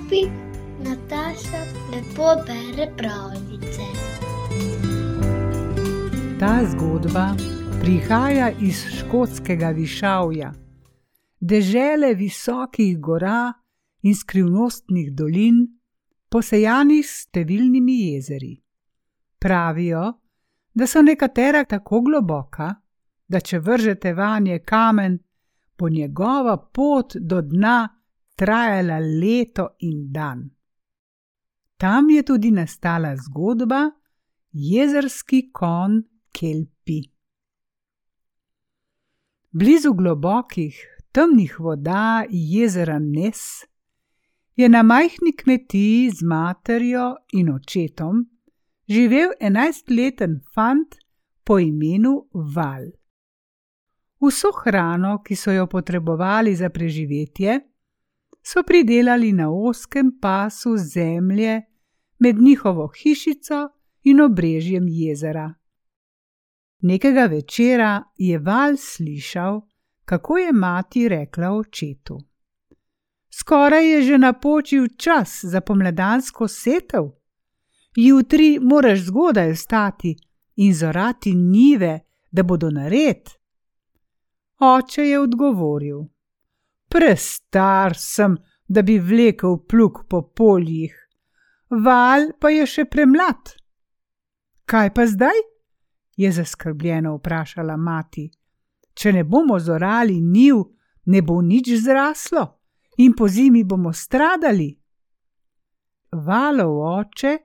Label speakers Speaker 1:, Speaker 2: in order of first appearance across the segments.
Speaker 1: klopi, Nataša lepo bere pravljice.
Speaker 2: Ta zgodba prihaja iz škotskega višavja, dežele visokih gora in skrivnostnih dolin, posejanih s številnimi jezeri. Pravijo, da so nekatera tako globoka, da če vržete vanje kamen, bo njegova pot do dna trajala leto in dan. Tam je tudi nastala zgodba Jezerski kon Kelpi. Blizu globokih, temnih voda jezera Nes je na majhni kmetiji z materjo in očetom živel enajstleten fant po imenu Val. Vso hrano, ki so jo potrebovali za preživetje, so pridelali na oskem pasu zemlje med njihovo hišico in obrežjem jezera. Nekega večera je val slišal, kako je mati rekla očetu: Skoraj je že napočil čas za pomladansko setev. Jutri moraš zgodaj vstati in zorati nive, da bodo nared. Oče je odgovoril: Prestar sem, da bi vlekel plug po poljih, val pa je še premlad. Kaj pa zdaj? je zaskrbljeno vprašala mati. Če ne bomo zorali niv, ne bo nič zraslo in po zimi bomo stradali. Valov oče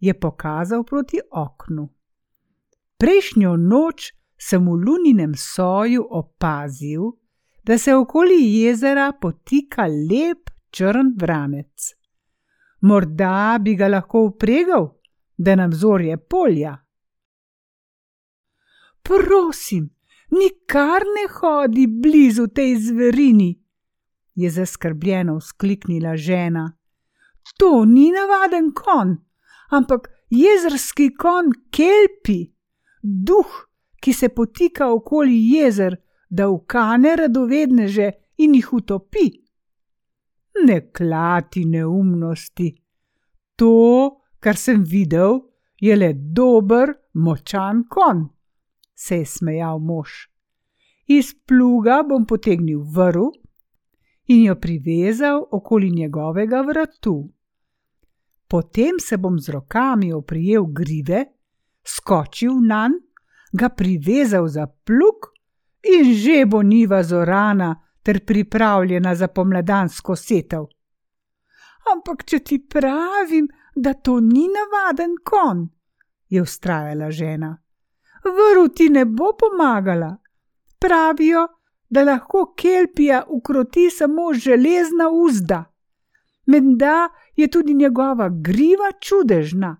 Speaker 2: je pokazal proti oknu. Prejšnjo noč sem v luninem soju opazil, da se okoli jezera potika lep črn vranec. Morda bi ga lahko upregal, da nam zorje polja. Prosim, nikar ne hodi blizu tej zverini, je zaskrbljeno vzkliknila žena. To ni navaden kon, ampak jezerski kon Kelpi, duh, ki se potika okoli jezer, da ukane radovedneže in jih utopi. Ne klati neumnosti. To, kar sem videl, je le dober, močan kon se je smejal mož. Iz pluga bom potegnil vrv in jo privezal okoli njegovega vratu. Potem se bom z rokami oprijel grive, skočil na nj, ga privezal za plug in že bo niva zorana ter pripravljena za pomladansko setev. Ampak, če ti pravim, da to ni navaden kon, je ustrajala žena vrv ti ne bo pomagala. Pravijo, da lahko kelpija ukroti samo železna uzda. Menda je tudi njegova griva čudežna.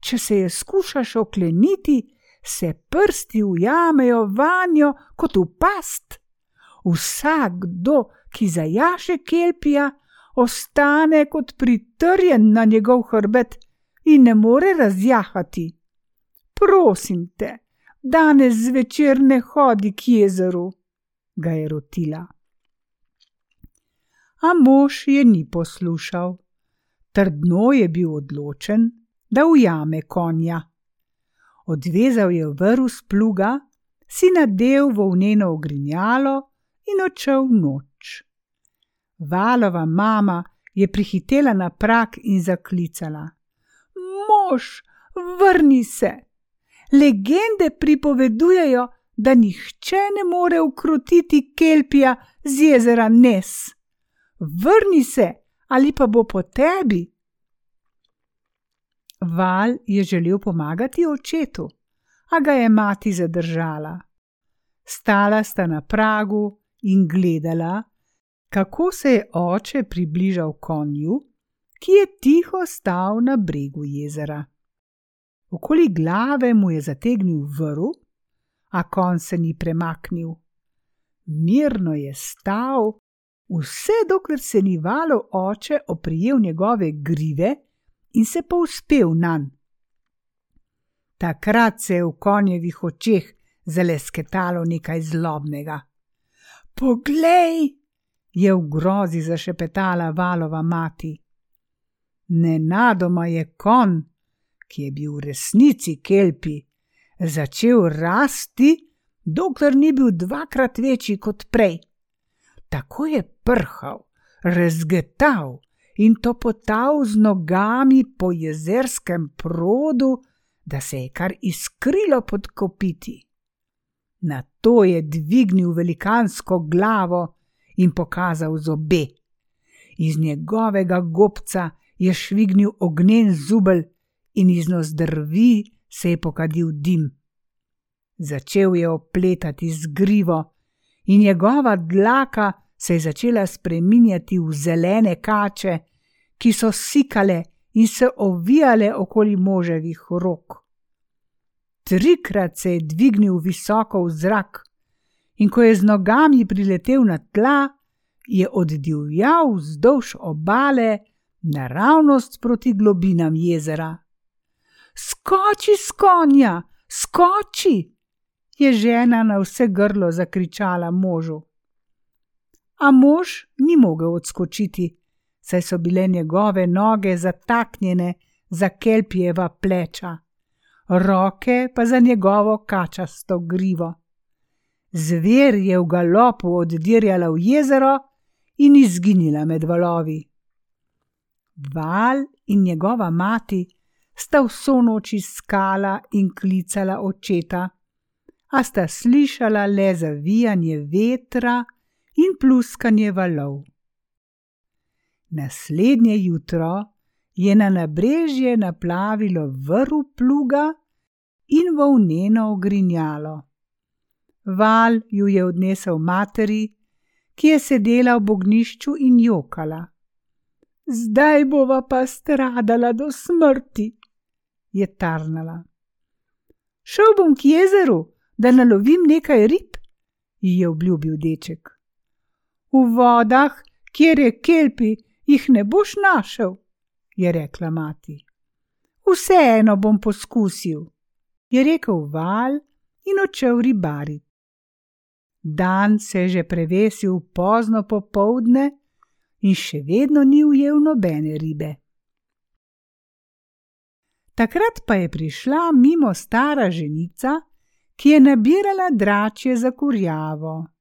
Speaker 2: Če se je skušaš okleniti, se prsti ujamejo vanjo kot v past. Vsakdo, ki zajaše kelpija, ostane kot pritrjen na njegov hrbet in ne more razjahati. Prosim te, danes zvečer ne hodi k jezeru, ga je rotila. A mož je ni poslušal, trdno je bil odločen, da ujame konja. Odvezal je vrv z pluga, si nadev volneno ogrinjalo in odšel noč. Valova mama je prihitela na prak in zaklicala: Mož, vrni se! Legende pripovedujejo, da nihče ne more ukrotiti kelpija z jezera Nes. Vrni se, ali pa bo po tebi. Val je želel pomagati očetu, a ga je mati zadržala. Stala sta na pragu in gledala, kako se je oče približal konju, ki je tiho stal na bregu jezera. Okoli glave mu je zategnil vrv, a kon se ni premaknil. Mirno je stal, vse dokler se ni valo oče oprijel njegove grive in se povzpel na nj. Takrat se je v konjevih očeh zalesketalo nekaj zlobnega. Poglej, je v grozi zašepetala valova mati. Nenadoma je kon, ki je bil v resnici kelpi, začel rasti, dokler ni bil dvakrat večji kot prej. Tako je prhal, razgetal in topotal z nogami po jezerskem produ, da se je kar iskrilo pod kopiti. Na to je dvignil velikansko glavo in pokazal zobe. Iz njegovega gobca je švignil ognjen zubelj in iz nozdrvi se je pokadil dim. Začel je opletati z grivo, in njegova dlaka se je začela spreminjati v zelene kače, ki so sikale in se ovijale okoli moževih rok. Trikrat se je dvignil visoko v zrak, in ko je z nogami priletel na tla, je oddivjal vzdolž obale naravnost proti globinam jezera. Skoči s konja, skoči! je žena na vse grlo zakričala možu. A mož ni mogel odskočiti, saj so bile njegove noge zataknjene za kelpjeva pleča, roke pa za njegovo kačasto grivo. Zver je v galopu oddirjala v jezero in izginila med valovi. Val in njegova mati sta vso noč iskala in klicala očeta, a sta slišala le zavijanje vetra in pluskanje valov. Naslednje jutro je na nabrežje naplavilo vrv pluga in volneno ogrinjalo. Val ju je odnesel materi, ki je sedela v bognišču in jokala. Zdaj bova pa stradala do smrti, je tarnala. Šel bom k jezeru, da nalovim nekaj rib, ji je obljubil deček. V vodah, kjer je kelpi, jih ne boš našel, je rekla mati. Vseeno bom poskusil, je rekel val in odšel ribariti. Dan se je že prevesil pozno popovdne in še vedno ni ujel nobene ribe. Takrat pa je prišla mimo stara ženica, ki je nabirala dračje za kurjavo.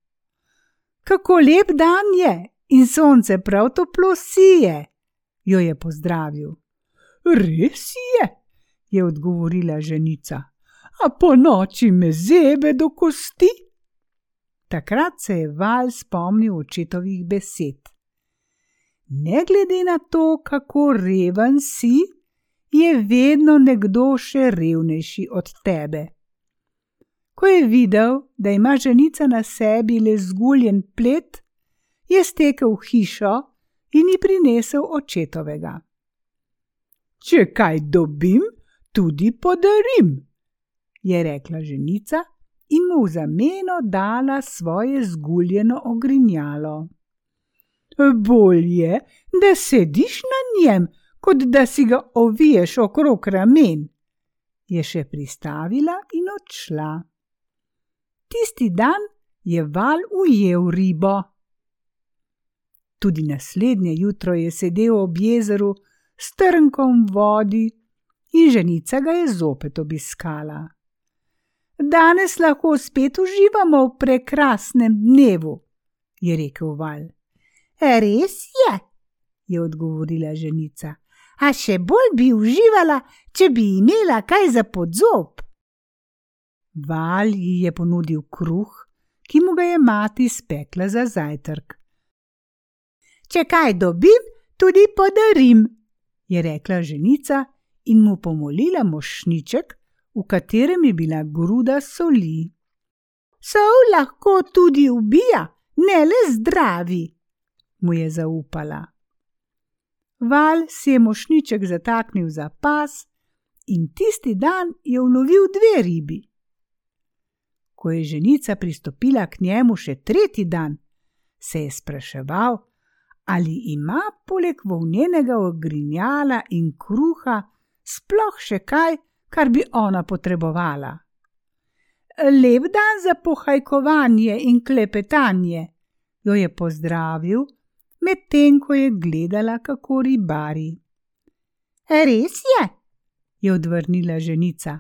Speaker 2: Kako lep dan je in sonce prav toplo sije, jo je pozdravil. Res je, je odgovorila ženica, a po noči me zebe do kosti. Takrat se je val spomnil očetovih besed. Ne glede na to, kako reven si, je vedno nekdo še revnejši od tebe. Ko je videl, da ima ženica na sebi le zguljen plet, je stekel v hišo in ji prinesel očetovega. Če kaj dobim, tudi podarim, je rekla ženica in mu v zameno dala svoje zguljeno ogrinjalo. Bolje, da sediš na njem, kot da si ga oviješ okrog ramen, je še pristavila in odšla. Tisti dan je val ujel ribo. Tudi naslednje jutro je sedel ob jezeru s trnkom v vodi in ženica ga je zopet obiskala. Danes lahko spet uživamo v prekrasnem dnevu, je rekel val. Res je, je odgovorila ženica. A še bolj bi uživala, če bi imela kaj za podzob. Val ji je ponudil kruh, ki mu ga je mati spekla za zajtrk. Če kaj dobim, tudi podarim, je rekla ženica in mu pomolila mošniček, v katerem je bila gruda soli. Sol lahko tudi ubija, ne le zdravi, mu je zaupala. Val si je mošniček zataknil za pas in tisti dan je ulovil dve ribi. Ko je ženica pristopila k njemu še tretji dan, se je spraševal, ali ima poleg volnenega ogrinjala in kruha sploh še kaj, kar bi ona potrebovala. Lep dan za pohajkovanje in klepetanje, jo je pozdravil, medtem ko je gledala, kako ribari. Res je, je odvrnila ženica.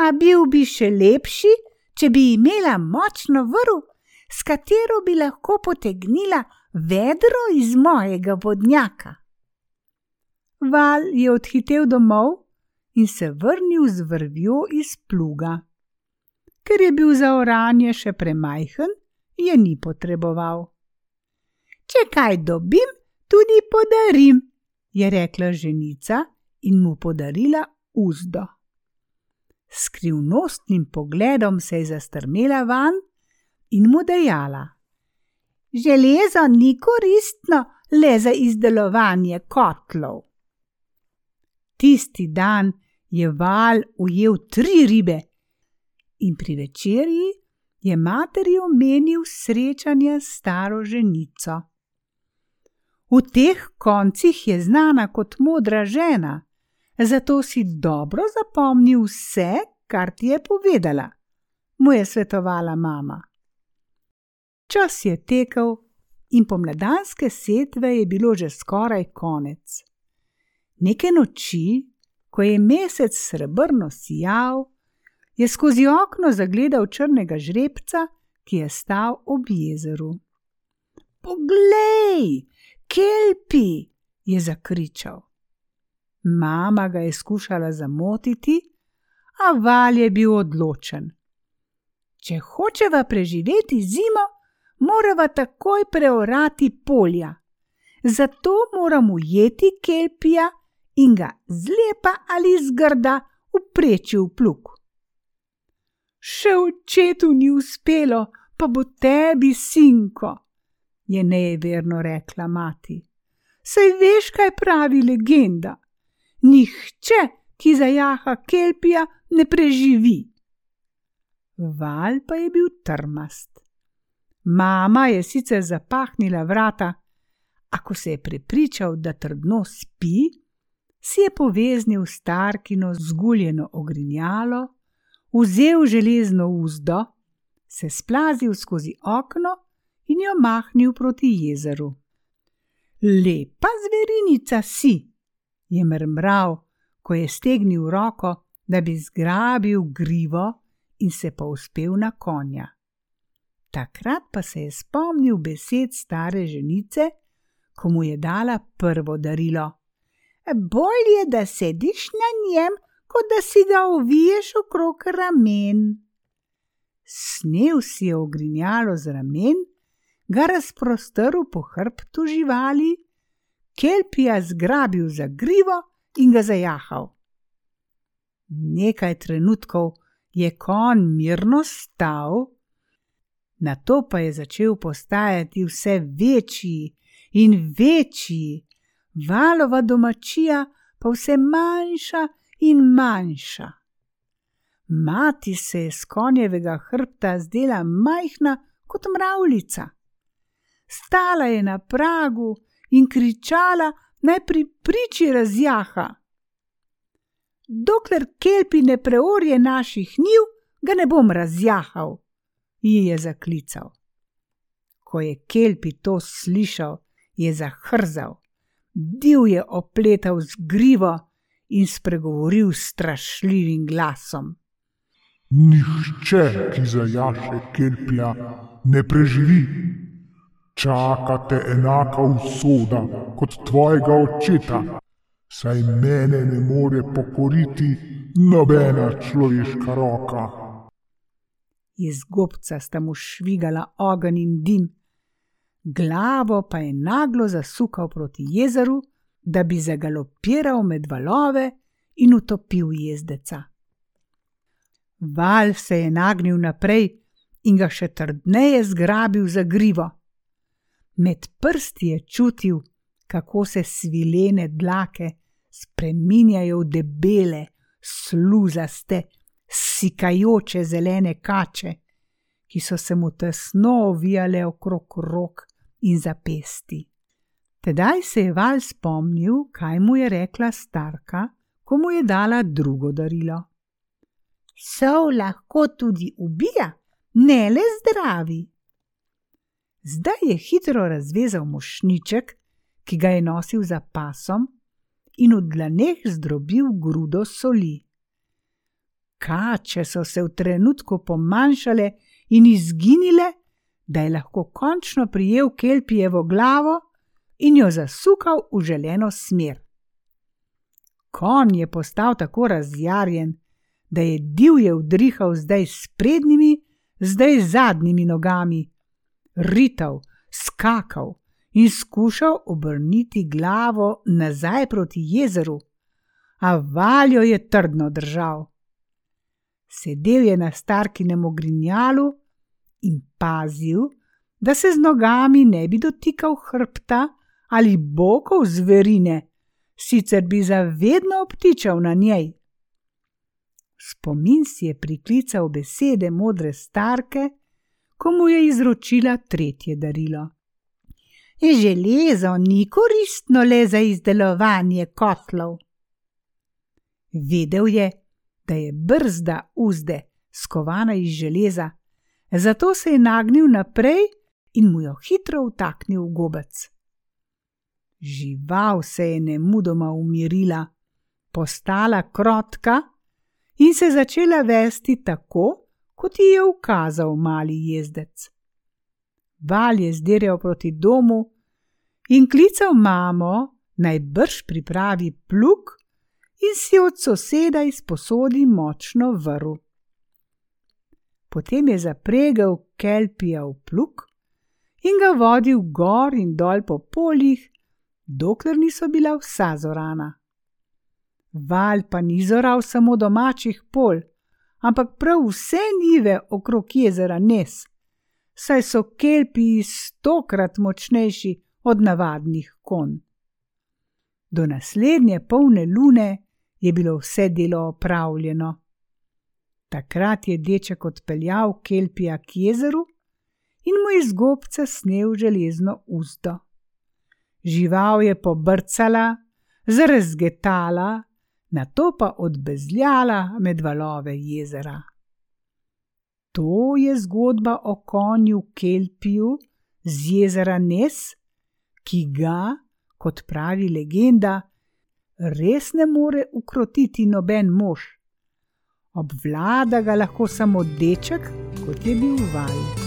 Speaker 2: A bil bi še lepši, če bi imela močno vrv, s katero bi lahko potegnila vedro iz mojega vodnjaka. Val je odhitel domov in se vrnil z vrvjo iz pluga. Ker je bil za oranje še premajhen, je ni potreboval. Če kaj dobim, tudi podarim, je rekla ženica in mu podarila uzdo. Skrivnostnim pogledom se je zastrmela van in mu dejala: Železo ni koristno le za izdelovanje kotlov. Tisti dan je val ujel tri ribe in pri večerji je materi omenil srečanje s staro ženico. V teh koncih je znana kot modra žena, zato si dobro zapomnil vse, kar ti je povedala, mu je svetovala mama. Čas je tekel in pomladanske setve je bilo že skoraj konec. Neke noči, ko je mesec srebrno sijal, je skozi okno zagledal črnega žrebca, ki je stal ob jezeru. Poglej, kelpi! je zakričal. Mama ga je skušala zamotiti, a val je bil odločen. Če hočeva preživeti zimo, morava takoj preorati polja. Zato moramo ujeti kelpija in ga zlepa ali zgrda upreči v plug. Še očetu ni uspelo, pa bo tebi, sinko, je neverno rekla mati. Saj veš, kaj pravi legenda. Nihče, ki zajaha kelpija, ne preživi. Val pa je bil trmast. Mama je sicer zapahnila vrata, a ko se je prepričal, da trdno spi, si je poveznil starkino zguljeno ogrinjalo, vzel železno uzdo, se splazil skozi okno in jo mahnil proti jezeru. Lepa zverinica si, je mrmral, ko je stegnil roko, da bi zgrabil grivo in se pa uspel na konja. Takrat pa se je spomnil besed stare ženice, ko mu je dala prvo darilo bolje, da sediš na njem, kot da si ga oviješ okrog ramen. Snel si je ogrinjalo z ramen, ga razprostrl po hrbtu živali, kelpija zgrabil za grivo in ga zajahal. Nekaj trenutkov je kon mirno stal, na to pa je začel postajati vse večji in večji, valova domačija pa vse manjša in manjša. Mati se je z konjevega hrbta zdela majhna kot mravljica. Stala je na pragu in kričala, naj pri priči razjaha. Dokler kelpi ne preorje naših njiv, ga ne bom razjahal, ji je zaklical. Ko je kelpi to slišal, je zahrzal div je opletal z grivo in spregovoril strašljivim glasom.
Speaker 3: Nihče, ki zajaše kelpja, ne preživi. Čakate enaka usoda kot tvojega očeta, saj mene ne more pokoriti nobena človeška roka.
Speaker 2: Iz gobca sta mu švigala ogenj in dim glavo pa je naglo zasukal proti jezeru, da bi zagalopiral med valove in utopil jezdeca. Val se je nagnil naprej in ga še trdneje zgrabil za grivo. Med prsti je čutil, kako se svilene dlake spreminjajo v debele, sluzaste, sikajoče zelene kače, ki so se mu tesno ovijale okrog rok in zapesti. Tedaj se je val spomnil, kaj mu je rekla starka, ko mu je dala drugo darilo. Sov lahko tudi ubija, ne le zdravi. Zdaj je hitro razvezal mošniček, ki ga je nosil za pasom, in v dlaneh zdrobil grudo soli. Kače so se v trenutku pomanjšale in izginile, da je lahko končno prijel Kelpijevo glavo in jo zasukal v želeno smer. Konj je postal tako razjarjen, da je divje vdrihal zdaj s prednjimi, zdaj z zadnjimi nogami, rital, skakal in skušal obrniti glavo nazaj proti jezeru, a valjo je trdno držal. Sedel je na starkinem ogrinjalu in pazil, da se z nogami ne bi dotikal hrbta ali bokov zverine, sicer bi zavedno obtičal na njej. Spomin si je priklical besede modre starke, ko mu je izročila tretje darilo. Železo ni koristno le za izdelovanje kotlov. Vedel je, da je brzda uzde, skovana iz železa, zato se je nagnil naprej in mu jo hitro vtaknil v gobec. Žival se je nemudoma umirila, postala krotka in se začela vesti tako, kot ji je ukazal mali jezdec. Val je zdirjal proti domu in klical mamo, naj brž pripravi pluk in si od soseda izposodi močno vrv. Potem je zapregel kelpija v pluk in ga vodil gor in dol po poljih, dokler niso bila vsa zorana. Val pa ni zoral samo domačih pol, ampak prav vse nive okrog jezera Nes, saj so kelpiji stokrat močnejši od navadnih konj. Do naslednje polne lune je bilo vse delo opravljeno. Takrat je deček odpeljal kelpija k jezeru in mu iz gobca snel železno uzdo. Žival je pobrcala, zrezgetala, na to pa odbezljala med valove jezera. To je zgodba o konju Kelpiju z jezera Nes, ki ga, kot pravi legenda, res ne more ukrotiti noben mož. Obvlada ga lahko samo deček, kot je bil val.